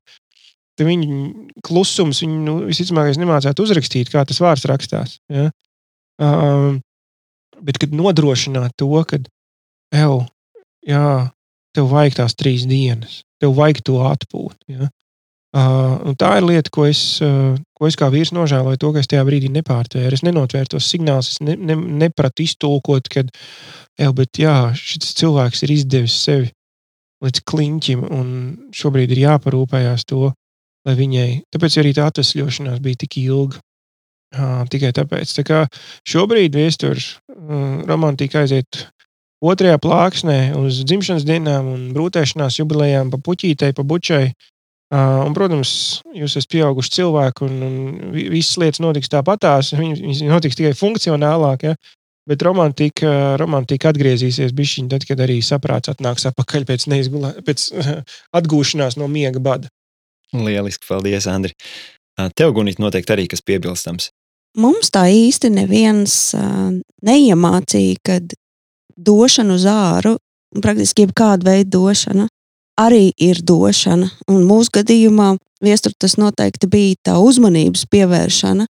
[SPEAKER 3] Tad viņa klusums, viņa nu, visticamāk, nemācētu uzrakstīt, kā tas vārds rakstās. Ja? Um, bet, kad nodrošināt to, ka, evo, jā, tev vajag tās trīs dienas, tev vajag to atpūtu. Ja? Uh, tā ir lieta, ko es, uh, ko es kā vīrs nožēloju, to, ka es tajā brīdī nepārtvēru. Es nenotvēru tos signālus, es ne, ne, nepratu iztulkot, ka šis cilvēks ir izdevis sevi līdz kliņķim, un šobrīd ir jāparūpējās to, lai viņai, tāpēc arī tā atvesļošanās bija tik ilga. Uh, tikai tāpēc. Tā kā šobrīd viestures uh, romantika aiziet otrajā plāksnē uz dzimšanas dienām un brūtēšanās jubilejām pa puķītei, pa bučai. Un, protams, jūs esat pieauguši cilvēki, un, un visas lietas notiks tāpatās. Viņas notiks tikai funkcionālāk. Ja? Bet romantika, romantika atgriezīsies bišķiņ, tad, kad arī saprāts atnāks atpakaļ pēc, neizgulā, pēc atgūšanās no miega bada.
[SPEAKER 5] Lieliski, paldies, Andri. Tev, Gunīt, noteikti arī kas piebilstams.
[SPEAKER 6] Mums tā īsti neviens neiemācīja, ka došana uz āru, praktiski jebkāda veida došana, arī ir došana. Un mūsu gadījumā viestur tas noteikti bija tā uzmanības pievēršana.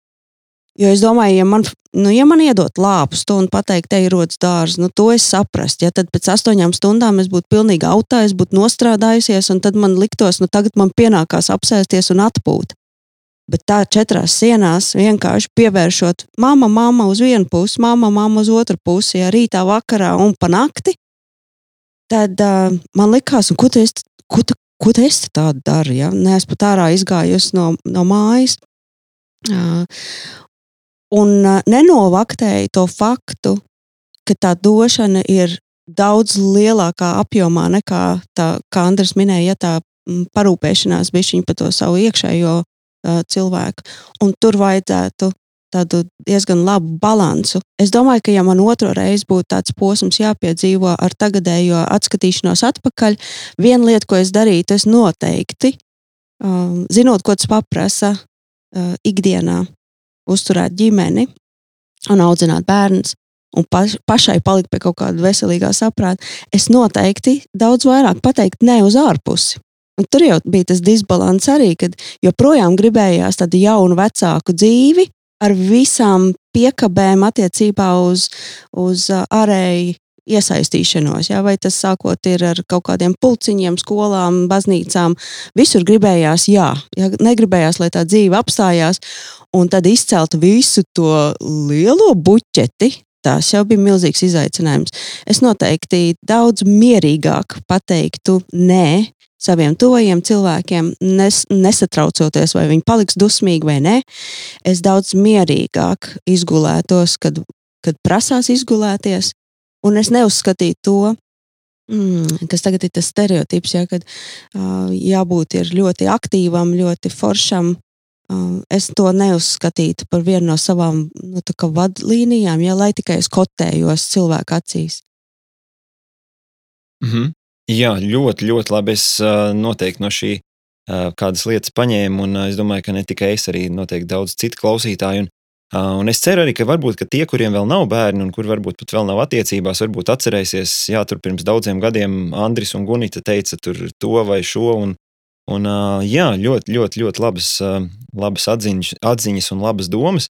[SPEAKER 6] Jo es domāju, ja man, nu, ja man iedot lāpu stundu, pateikt, te ir rodas dārsts, nu, to es saprastu. Ja tad pēc astoņām stundām es būtu pilnīgi autā, es būtu nostrādājusies, un tad man liktos, nu, tagad man pienākās apsēsties un atpūt. Bet tā četrās sienās vienkārši pievēršot mamma, mamma uz vienu pusi, mamma, mamma uz otru pusi, ja rītā, vakarā un pa nakti, tad uh, man likās, ko tu esi, ko tu, ko tu esi tādu dari? Ja? Nē, es pat ārā izgājusi no, no mājas. Uh, un uh, nenovaktēju to faktu, ka tā došana ir daudz lielākā apjomā nekā tā, kā Andris minēja, ja tā parūpēšanās bija par to savu iekšējo uh, cilvēku. Un tur vajadzētu tādu diezgan labu balansu. Es domāju, ka, ja man otro reizi būtu tāds posms jāpiedzīvo ar tagadējo atskatīšanos atpakaļ, viena lieta, ko es darītu, es noteikti, um, zinot, ko tas prasa uh, ikdienā, uzturēt ģimeni un audzināt bērnus. Un paš, pašai palikt pie kaut kāda veselīgā saprāta, es noteikti daudz vairāk pateiktu ne uz ārpusi. Un tur jau bija tas disbalans arī, kad joprojām gribējās tādu jaunu, vecāku dzīvi, ar visām piekabēm attiecībā uz, uz ārēju iesaistīšanos. Jā, vai tas sākot ar kaut kādiem pulciņiem, skolām, baznīcām. Visur gribējās, jā, jā, negribējās, lai tā dzīve apstājās, un tad izcelt visu to lielo buķeti. Tas jau bija milzīgs izaicinājums. Es noteikti daudz mierīgāk pateiktu nē saviem tuvajiem cilvēkiem, nes, nesatraucoties, vai viņi paliks dusmīgi vai nē. Es daudz mierīgāk izgulētos, kad, kad prasās izgulēties, un es neuzskatītu to. Mm, kas tagad ir tas stereotips, ja, kad uh, jābūt ļoti aktīvam, ļoti foršam. Es to neuzskatītu par vienu no savām nu, vadlīnijām, ja, lai tikai es kotējos cilvēku acīs.
[SPEAKER 5] Mm -hmm. Jā, ļoti, ļoti labi. Es uh, noteikti no šī uh, kādas lietas paņēmu, un uh, es domāju, ka ne tikai es, arī noteikti daudz citu klausītāju. Un, un es ceru arī, ka varbūt ka tie, kuriem vēl nav bērni, un kur varbūt pat vēl nav attiecībās, varbūt atcerēsies, jā, tur pirms daudziem gadiem Andris un Gunita teica to vai šo. Un, un, jā, ļoti, ļoti, ļoti labas, labas atziņas, atziņas un labas domas.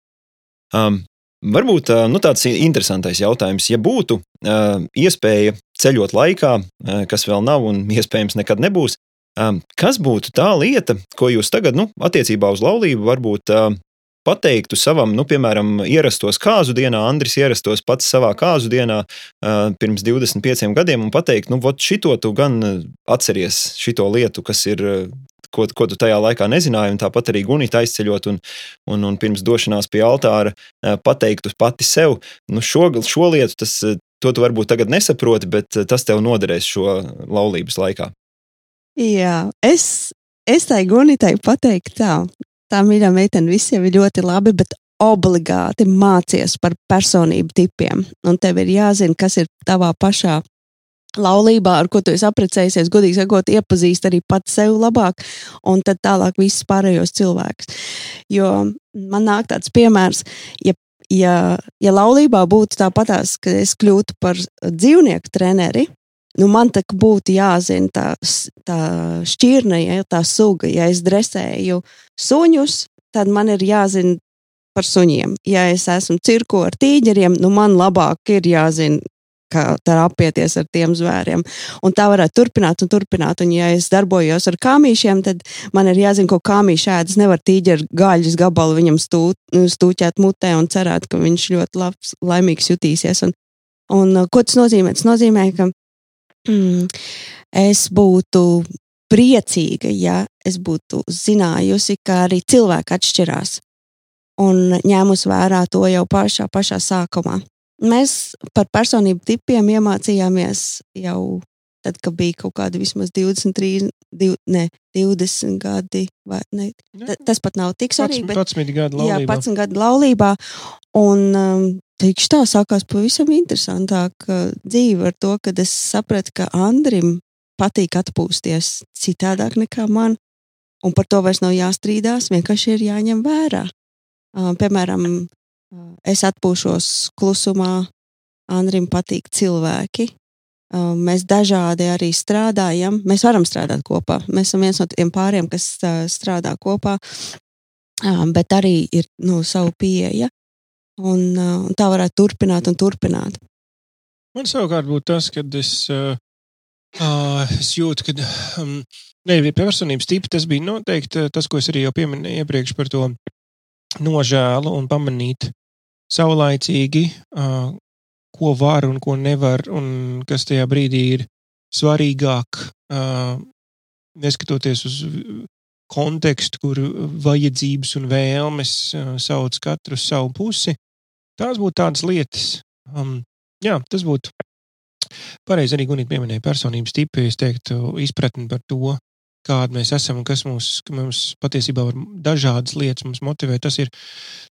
[SPEAKER 5] Um, Varbūt nu, tāds interesants jautājums. Ja būtu uh, iespēja ceļot laikā, uh, kas vēl nav un iespējams nekad nebūs, uh, kas būtu tā lieta, ko jūs tagad, nu, attiecībā uz laulību, varbūt uh, pateiktu savam, nu, piemēram, ierastos kāzu dienā, Andris ierastos pats savā kāzu dienā uh, pirms 25 gadiem un pateikt, nu, vot šito tu gan atceries, šito lietu, kas ir ko, ko tu tajā laikā nezināji. Tāpat arī Gunita aizceļot un, un, un pirms došanās pie altāra pateiktu pati sev, nu šo, šo lietu, tas, to tu varbūt tagad nesaproti, bet tas tev noderēs šo laulības laikā.
[SPEAKER 6] Jā, es, es tai Gunitai pateiktu tā. Tā mīļā meitene visiem ir ļoti labi, bet obligāti mācies par personību tipiem. Un tev ir jāzina, kas ir tavā pašā laulībā, ar ko tu esi apprecējies, godīgi sakot, iepazīst arī pats sevi labāk, un tad tālāk visus pārējos cilvēkus. Jo man nāk tāds piemērs, ja, ja, ja laulībā būtu tāpatās, ka es kļūtu par dzīvnieku treneri, nu man tā būtu jāzina tā, tā šķirne, ja tā suga. Ja es dresēju suņus, tad man ir jāzina par suņiem. Ja es esmu cirko ar tīģeriem, nu man labāk ir jāzina, kā apieties ar tiem zvēriem. Un tā varētu turpināt un turpināt. Un, ja es darbojos ar kāmīšiem, tad man ir jāzina, ko kāmīši ēdas. Nevar tīģeru gaļas gabalu viņam stūt, stūķēt mutē un cerēt, ka viņš ļoti labs, laimīgs jutīsies. Un, un ko tas nozīmē? Tas nozīmē, ka mm, es būtu priecīga, ja es būtu zinājusi, ka arī cilvēki atšķirās un ņēmus vērā to jau pašā, pašā sākumā. Mēs par personību tipiem iemācījāmies jau tad, kad bija kaut kādi vismaz 23, div, ne, 20 gadi. Vai, ne, tas pat nav tik svarīgi.
[SPEAKER 3] 11 gadu laulībā.
[SPEAKER 6] Jā, 11 gadu laulībā. Un um, Tieši tā sākās pavisam interesantāk dzīve ar to, kad es sapratu, ka Andrim patīk atpūsties citādāk nekā man, un par to vairs nav jāstrīdās, vienkārši ir jāņem vērā. Piemēram, es atpūšos klusumā, Andrim patīk cilvēki. Mēs dažādi arī strādājam. Mēs varam strādāt kopā. Mēs esam viens no tiem pāriem, kas strādā kopā, bet arī ir nu, savu pieeja. Un, un tā varētu turpināt un turpināt.
[SPEAKER 3] Man savukārt būtu tas, ka es, uh, es jūtu, ka um, ne, personības tipi tas bija noteikti tas, ko es arī jau pieminēju iepriekš par to nožēlu un pamanīt saulaicīgi, ko var un ko nevar, un kas tajā brīdī ir svarīgāk, neskatoties uz kontekstu, kur vajadzības un vēlmes sauc katru savu pusi. Tās būtu tādas lietas. Um, jā, tas būtu pareizi arī Gunīt pieminēja personības tipi. Es teiktu, izpratni par to, kāda mēs esam un kas mums, mums patiesībā var dažādas lietas mums motivē. Tas, ir,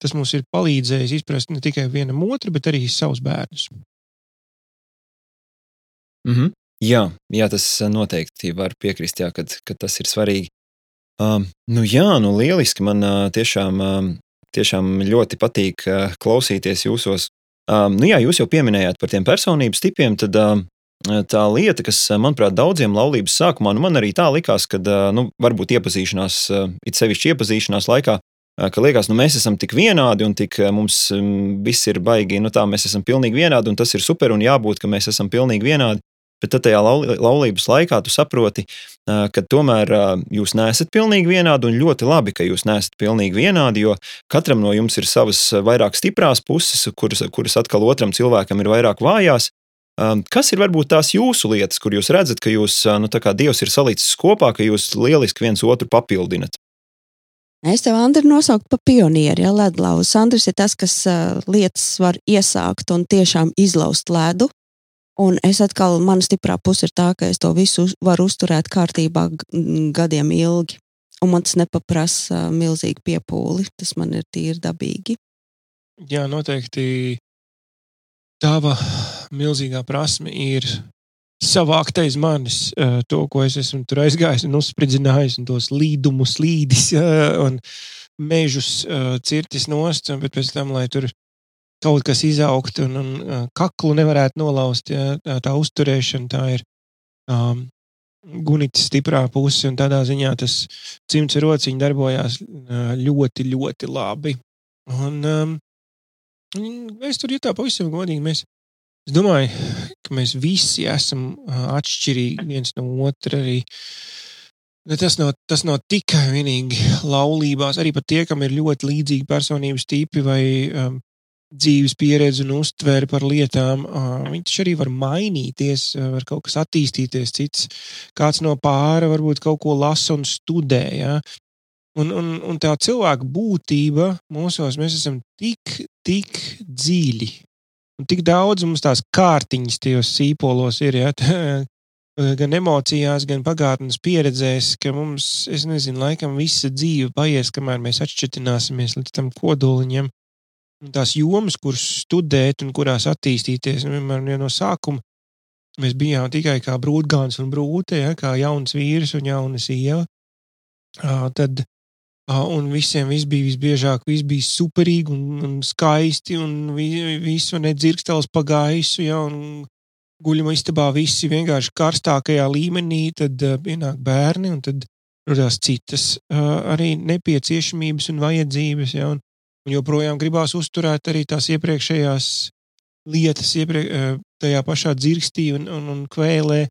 [SPEAKER 3] tas mums ir palīdzējis izprast ne tikai vienam otru, bet arī savus bērnus.
[SPEAKER 5] Mm -hmm. Jā, jā, tas noteikti var piekrist, jā, kad, kad tas ir svarīgi. Um, nu jā, nu lieliski. Man uh, tiešām um, tiešām ļoti patīk uh, klausīties jūsos. Um, nu jā, jūs jau pieminējāt par tiem personības tipiem, tad um, tā lieta, kas, manuprāt, daudziem laulības sākumā, nu man arī tā likās, ka, uh, nu, varbūt iepazīšanās, it sevišķi iepazīšanās laikā, ka liekas, nu mēs esam tik vienādi un tik mums um, viss ir baigi, nu tā mēs esam pilnīgi vienādi un tas ir super un jābūt, ka mēs esam pilnīgi vienādi. Bet tad tajā laulības laikā tu saproti, ka tomēr jūs neesat pilnīgi vienādi un ļoti labi, ka jūs neesat pilnīgi vienādi, jo katram no jums ir savas vairāk stiprās puses, kuras, kuras atkal otram cilvēkam ir vairāk vājās. Kas ir varbūt tās jūsu lietas, kur jūs redzat, ka jūs, nu, tā kā Dievs ir salicis kopā, ka jūs lieliski viens otru papildinat?
[SPEAKER 6] Es tev, Andri, nosaucu par pionieri, ja ledlauz. Andris ir tas, kas uh, lietas var iesākt un tiešām izlaust ledu. Un es atkal, mana stiprā puse ir tā, ka es to visu varu uzturēt kārtībā gadiem ilgi. Un man tas nepaprasa milzīgi piepūli. Tas man ir tīri dabīgi.
[SPEAKER 3] Jā, noteikti. Tava milzīgā prasme ir savākt aiz manis to, ko es esmu tur aizgājis un uzspridzinājis, un tos līdumus, līdis un mežus cirtis nost, bet pēc tam, lai tur kaut kas izaugt un, un kaklu nevarētu nolauzt. Ja, tā, uzturēšana tā ir um, gunītas stiprā puse, un tādā ziņā tas cimds rociņš darbojās ļoti, ļoti labi. Un, um, es tur jūtu pavisam godīgi. Mēs, es domāju, ka mēs visi esam atšķirīgi viens no otra. Arī. Tas nav, tas nav tikai vienīgi laulībās, arī pat tie, kam ir ļoti līdzīgi personības tipi vai um, dzīves pieredzi un uztveri par lietām, viņš arī var mainīties, var kaut kas attīstīties, cits kāds no pāra varbūt kaut ko lasa un studē. Ja? Un, un, un tā cilvēka būtība mūsos, mēs esam tik, tik dziļi. Un tik daudz mums tās kārtiņas tajos sīpolos ir, ja? gan emocijās, gan pagātnes pieredzēs, ka mums, es nezinu, laikam visa dzīve paies, kamēr mēs atšķirtināsimies līdz tam kodoliņam tās jomas, kuras studēt un kurās attīstīties. Un, vienmēr, ja no sākuma mēs bijām tikai kā brūtgāns un brūte, ja, kā jauns vīrs un jauna sieva. Tad un visiem viss bija visbiežāk, viss bija superīgi un, un skaisti, un vi, visu nedzirkstels pa gaisu, ja, un guļama istabā visi vienkārši karstākajā līmenī, tad uh, pienāk bērni, un tad radās citas uh, arī nepieciešamības un vajadzības, ja, un, un joprojām gribās uzturēt arī tās iepriekšējās lietas, iepriek, uh, tajā pašā dzirkstī un, un, un kvēlē,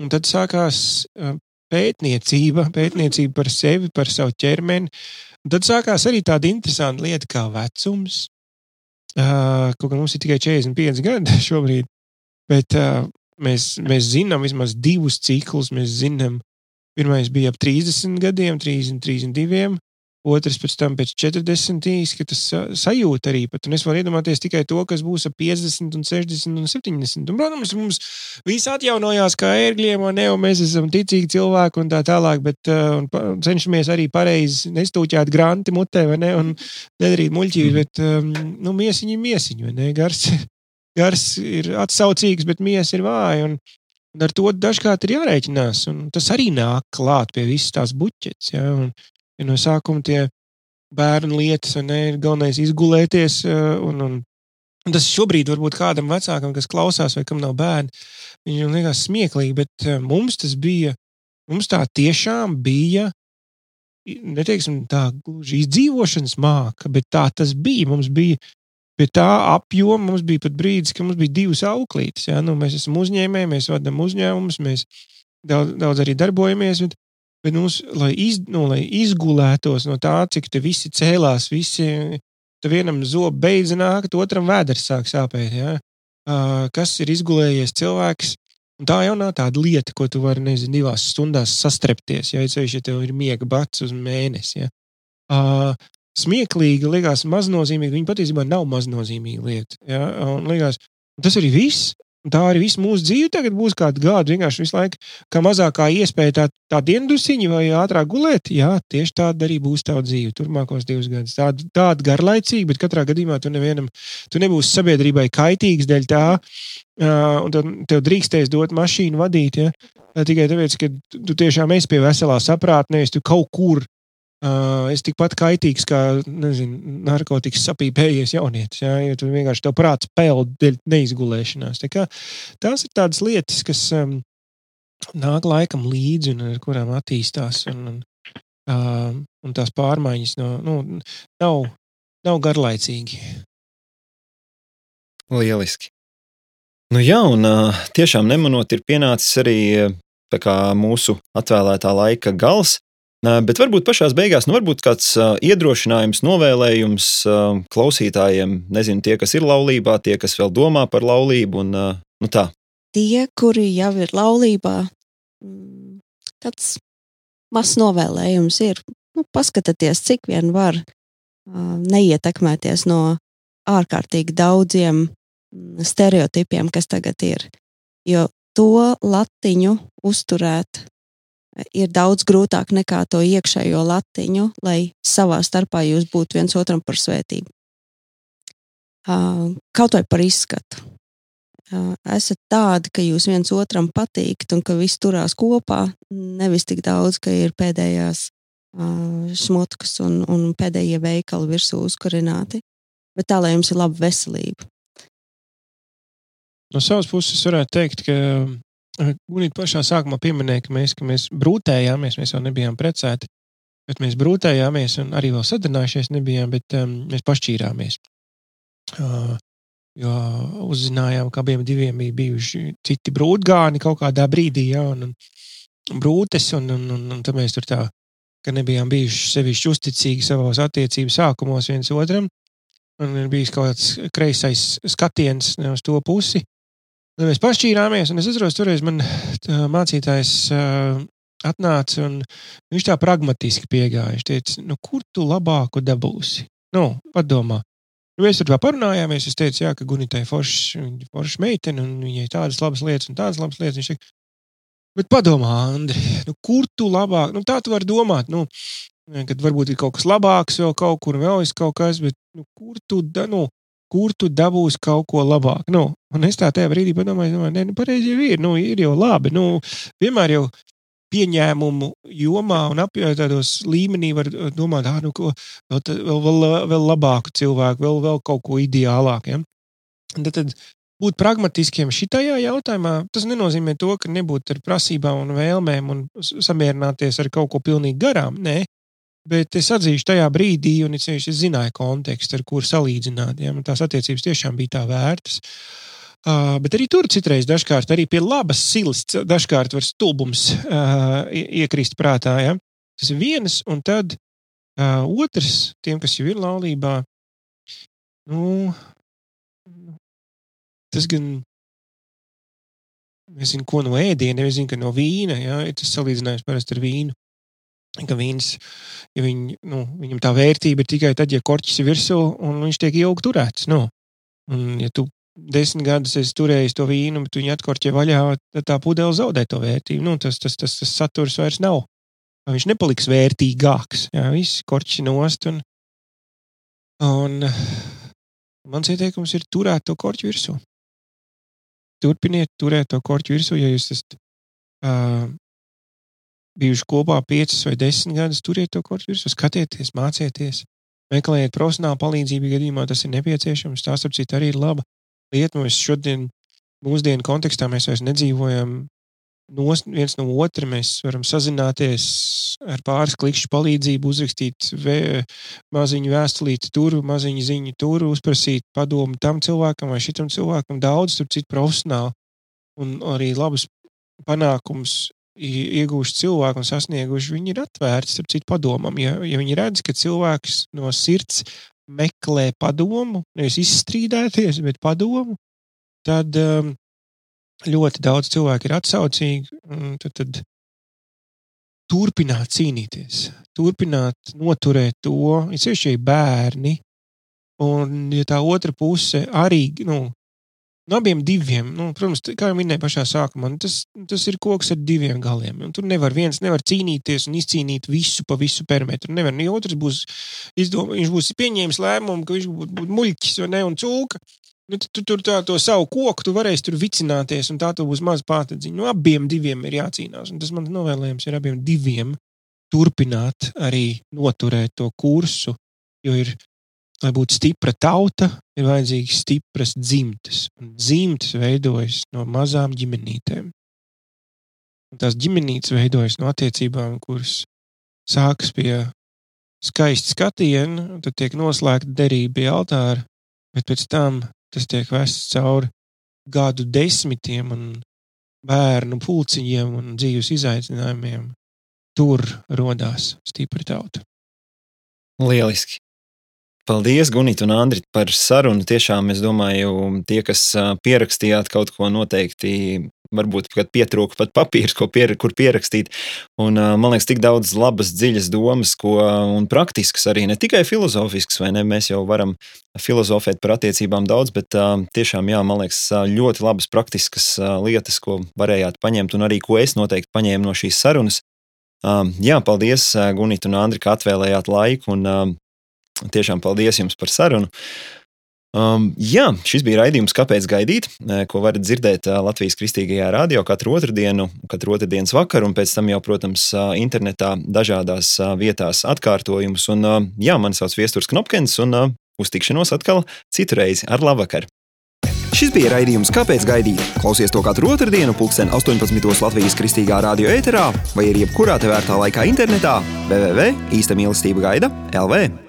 [SPEAKER 3] un tad sākās uh, pētniecība, pētniecība par sevi, par savu ķermeni. Un tad sākās arī tāda interesanta lieta kā vecums. Uh, kaut kā mums ir tikai 45 gadi šobrīd, bet uh, mēs, mēs zinām vismaz divus ciklus. Mēs zinām, pirmais bija ap 30 gadiem, 30, 32, otrs pēc tam pēc 40 īsi, ka tas sajūt arī pat. Un es varu iedomāties tikai to, kas būs ap 50, un 60 un 70. Un, protams, mums viss atjaunojās kā ērgļiem, un ne, un mēs esam ticīgi cilvēki un tā tālāk, bet uh, cenšamies arī pareizi nestūķēt granti mutē, vai ne, un nedarīt muļķības, mm. bet um, nu, miesiņi ir miesiņi, vai ne, gars, gars ir atsaucīgs, bet miesa ir vāja. Un, Un ar to dažkārt ir jārēķinās. Tas arī nāk klāt pie visas tās buķetes. Ja? Un, ja no sākuma tie bērnu lietas, ne, ir galvenais izgulēties. Eh, un, un, un tas šobrīd varbūt kādam vecākam, kas klausās, vai kam nav bērni, viņam liekas smieklīgi, bet eh, mums tas bija, mums tā tiešām bija. Neteiksim, tā gluži izdzīvošanas māka, bet tā tas bija. Mums bija pie tā apjoma, mums bija pat brīdis, kad mums bija divas auklītes. Ja? Nu, mēs esam uzņēmēji, mēs vadām uzņēmumus, mēs daudz, daudz arī darbojamies. Bet Bet mums, lai, iz, nu, lai izgulētos no tā, cik te visi cēlās, visi te vienam zobu beidz nākt, otram vēders sāk sāpēt. Ja? Uh, kas ir izgulējies cilvēks? Un tā jau nav tāda lieta, ko tu vari, nezinu, divās stundās sastrepties, ja ceļš, ja tev ir miega bats uz mēnesi. Ja? Uh, smieklīgi, liekas, maznozīmīgi. Viņa patiesībā nav maznozīmīga lieta. Ja? Un liekas, tas arī viss. Tā arī viss mūsu dzīve tagad būs kāda gada. Vienkārši visu laiku, kā mazākā iespēja tā, tā diendusiņa vai ātrāk gulēt. Jā, tieši tāda arī būs tava dzīve turpmākos divus gadus. Tāda, tāda garlaicīga, bet katrā gadījumā tu nevienam, tu nebūsi sabiedrībai kaitīgs dēļ tā, un tev, tev drīkstēs dot mašīnu vadīt. Ja? Tikai tāpēc, ka tu tiešām esi pie veselā saprāta, nevis tu kaut kur es tikpat kaitīgs kā nezinu, narkotikas sapīpējies jaunietis. Ja, ja tu vienkārši tev prāts peld dēļ neizgulēšanās. Tā kā, tās ir tādas lietas, kas um, nāk laikam līdzi un ar kurām attīstās. Un, un, uh, un tās pārmaiņas no, nu, nav, nav garlaicīgi.
[SPEAKER 5] Lieliski. Nu jā, un tiešām nemanot, ir pienācis arī kā, mūsu atvēlētā laika gals. Bet varbūt pašā beigās, nu, varbūt kāds iedrošinājums, novēlējums klausītājiem, nezinu, tie, kas ir laulībā, tie, kas vēl domā par laulību. Un, nu tā.
[SPEAKER 6] Tie, kuri jau ir laulībā, tāds mazs novēlējums ir. Nu, paskatieties, cik vien var neietekmēties no ārkārtīgi daudziem stereotipiem, kas tagad ir. Jo to latiņu uzturēt ir daudz grūtāk nekā to iekšējo latiņu, lai savā starpā jūs būtu viens otram par svētību. Kaut vai par izskatu. Esat tādi, ka jūs viens otram patīkat un ka viss turās kopā, nevis tik daudz, ka ir pēdējās šmutkas un, un pēdējie veikali virsū uzkurināti, bet tā, lai jums ir laba veselība.
[SPEAKER 3] No savas puses varētu teikt, ka Gunīt pašā sākumā pieminēja, ka mēs, ka mēs brūtējāmies, mēs jau nebijām precēti, bet mēs brūtējāmies un arī vēl sadarbinājušies nebijām, bet um, mēs pašķīrāmies. Uh, jo uzzinājām, ka abiem diviem bija bijuši citi brūtgāni kaut kādā brīdī, ja, un, un brūtes, un, un, un, un tad mēs tur tā, ka nebijām bijuši sevišķi uzticīgi savos attiecību sākumos viens otram, un ir bijis kaut kāds kreisais skatiens uz to pusi, Tad mēs pašķīrāmies, un es atceros, toreiz man mācītājs uh, atnāca un viņš tā pragmatiski piegāja. Viņš teica, nu, kur tu labāku dabūsi? Nu, padomā. Nu, mēs tur parunājāmies. Es teicu, jā, ka Gunītai ir forša meitene, un viņai ir tādas labas lietas un tādas labas lietas. Viņš teica, bet padomā, Andri, nu, kur tu labāk? Nu, tā tu vari domāt. Nu, kad varbūt ir kaut kas labāks, vēl kaut kur, vēl kaut kas, bet nu, kur tu, da, nu, kur tu dabūsi kaut ko labāku. Nu, un es tā tajā brīdī padomāju, domāju, nē, nu, pareizi jau ir, nu, ir jau labi. Nu, vienmēr jau pieņēmumu jomā un apjautādos līmenī var domāt, ah, nu, ko, vēl, vēl, vēl, vēl labāku cilvēku, vēl, vēl kaut ko ideālāku. Ja? Tad, tad būt pragmatiskiem šajā jautājumā, tas nenozīmē to, ka nebūt ar prasībām un vēlmēm un samierināties ar kaut ko pilnīgi garām. Nē, bet es atzīšu tajā brīdī, un es, es zināju kontekstu, ar kur salīdzināt. Ja? Tās attiecības tiešām bija tā vērtas. Uh, bet arī tur citreiz, dažkārt, arī pie labas silas, dažkārt var stulbums uh, ie- iekrist prātā. Ja? Tas ir viens, un tad uh, otrs, tiem, kas jau ir laulībā, nu, tas gan nezinu, ko no ēdiena, es zinu, ka no vīna, ja, tas salīdzinājums parasti ar vīnu. Ka vīns, ja viņ, nu, viņam tā vērtība ir tikai tad, ja korķis ir virsū un viņš tiek ilgi turēts. Nu. Un, ja tu desmit gadus esi turējis to vīnu, bet viņu atkorķē vaļā, tad tā pudele zaudē to vērtību. Nu, tas, tas, tas, tas saturs vairs nav. Viņš nepaliks vērtīgāks. Jā, viss korķis nost. Un, un mans ieteikums ir turēt to korķu virsū. Turpiniet turēt to korķu virsū, ja jūs esat uh, bijuši kopā piecas vai desmit gadus. Turiet to virsū, skatieties, mācieties, meklējiet profesionālu palīdzību, gadījumā tas ir nepieciešams. Tā, starp citu, arī ir laba lieta. Mēs šodien, mūsdienu kontekstā, mēs vairs nedzīvojam nos, viens no otra. Mēs varam sazināties ar pāris klikšķu palīdzību, uzrakstīt vē, maziņu vēstulīti tur, maziņu ziņu tur, uzprasīt padomu tam cilvēkam vai šitam cilvēkam. Daudz, tur citu profesionāli un arī labus panākumus iegūši cilvēki un sasnieguši, viņi ir atvērti starp citu padomam. Ja, ja viņi redz, ka cilvēks no sirds meklē padomu, nevis izstrīdēties, bet padomu, tad um, ļoti daudz cilvēku ir atsaucīgi. Tad, tad turpināt cīnīties, turpināt noturēt to, ir sevišķi bērni. Un, ja tā otra puse arī, nu, no abiem diviem, nu, protams, kā jau minēju pašā sākumā, nu, tas, tas ir koks ar diviem galiem. Un tur nevar viens nevar cīnīties un izcīnīt visu pa visu perimetru. Nevar, ne otrs būs, izdom, viņš būs pieņēmis lēmumu, ka viņš būs būt muļķis vai ne, un cūka. Nu, tu, tu tur tā, to savu koku, tu varēsi tur vicināties, un tā būs maz pārtedziņa. Nu, abiem diviem ir jācīnās, un tas man novēlējums ir abiem diviem turpināt arī noturēt to kursu, jo ir lai būtu stipra tauta, ir vajadzīgas stipras dzimtas. Un dzimtas veidojas no mazām ģimenītēm. Un tās ģimenītes veidojas no attiecībām, kuras sākas pie skaista skatiena, tad tiek noslēgta derība pie altāra, bet pēc tam tas tiek vests cauri gadu desmitiem un bērnu pulciņiem un dzīves izaicinājumiem. Tur radās stipra tauta.
[SPEAKER 5] Lieliski. Paldies, Gunīt un Andri, par sarunu. Tiešām es domāju, tie, kas pierakstījāt kaut ko noteikti, varbūt pat pietrūka pat papīrs, ko pier, kur pierakstīt. Un, man liekas, tik daudz labas, dziļas domas, ko, un praktiskas arī, ne tikai filozofiskas, vai ne? Mēs jau varam filozofēt par attiecībām daudz, bet tiešām, jā, man liekas, ļoti labas praktiskas lietas, ko varējāt paņemt, un arī ko es noteikti paņēmu no šīs sarunas. Jā, paldies, Gunīt un Andri, ka atvēlējāt laiku. Un, Tiešām paldies jums par sarunu. Um, jā, šis bija raidījums, kāpēc gaidīt, eh, ko varat dzirdēt eh, Latvijas kristīgajā radio katru otrdienu, katru otrdienas vakaru, un pēc tam jau, protams, eh, internetā dažādās vietās atkārtojumus. Un, jā, mani sauc Viesturs Knopkins, un uz tikšanos atkal citu reizi ar labvakar!
[SPEAKER 1] Šis bija raidījums Kāpēc gaidīt? Klausies to katru otrdienu, pulksten 18. Latvijas kristīgā radio ēterā vai arī jebkurā tevērtā laikā internetā www. īsta mīlestība gaida LV.